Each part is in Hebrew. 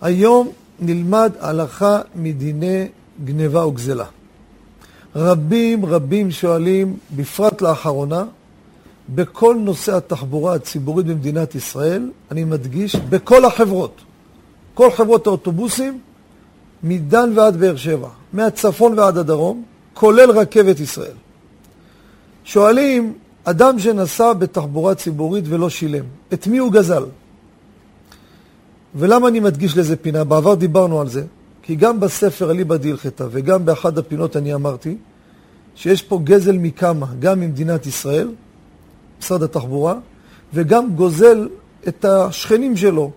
היום נלמד הלכה מדיני גניבה וגזלה. רבים רבים שואלים, בפרט לאחרונה, בכל נושא התחבורה הציבורית במדינת ישראל, אני מדגיש, בכל החברות, כל חברות האוטובוסים, מדן ועד באר שבע, מהצפון ועד הדרום, כולל רכבת ישראל. שואלים, אדם שנסע בתחבורה ציבורית ולא שילם, את מי הוא גזל? ולמה אני מדגיש לזה פינה? בעבר דיברנו על זה, כי גם בספר אליבא דהלכתא וגם באחד הפינות אני אמרתי שיש פה גזל מכמה, גם ממדינת ישראל, משרד התחבורה, וגם גוזל את השכנים שלו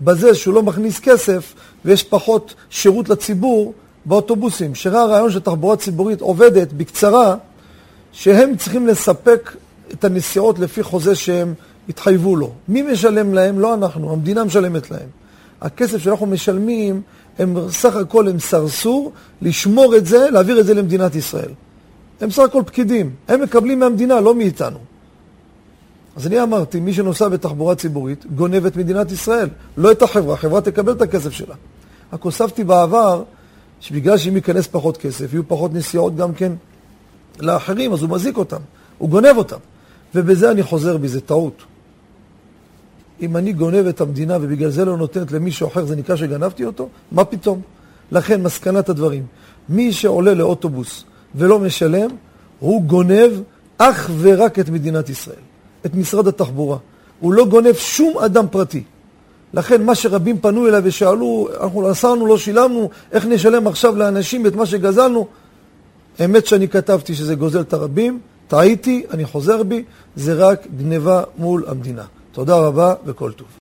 בזה שהוא לא מכניס כסף ויש פחות שירות לציבור באוטובוסים. שראה הרעיון של תחבורה ציבורית עובדת בקצרה, שהם צריכים לספק את הנסיעות לפי חוזה שהם התחייבו לו. מי משלם להם? לא אנחנו, המדינה משלמת להם. הכסף שאנחנו משלמים, הם סך הכל הם סרסור לשמור את זה, להעביר את זה למדינת ישראל. הם סך הכל פקידים, הם מקבלים מהמדינה, לא מאיתנו. אז אני אמרתי, מי שנוסע בתחבורה ציבורית, גונב את מדינת ישראל, לא את החברה, החברה תקבל את הכסף שלה. רק הוספתי בעבר, שבגלל שאם ייכנס פחות כסף, יהיו פחות נסיעות גם כן לאחרים, אז הוא מזיק אותם, הוא גונב אותם. ובזה אני חוזר בי, זה טעות. אם אני גונב את המדינה ובגלל זה לא נותנת למישהו אחר, זה נקרא שגנבתי אותו? מה פתאום? לכן, מסקנת הדברים, מי שעולה לאוטובוס ולא משלם, הוא גונב אך ורק את מדינת ישראל, את משרד התחבורה. הוא לא גונב שום אדם פרטי. לכן מה שרבים פנו אליי ושאלו, אנחנו נסענו, לא שילמנו, איך נשלם עכשיו לאנשים את מה שגזלנו? אמת שאני כתבתי שזה גוזל את הרבים, טעיתי, אני חוזר בי, זה רק גניבה מול המדינה. תודה רבה וכל טוב.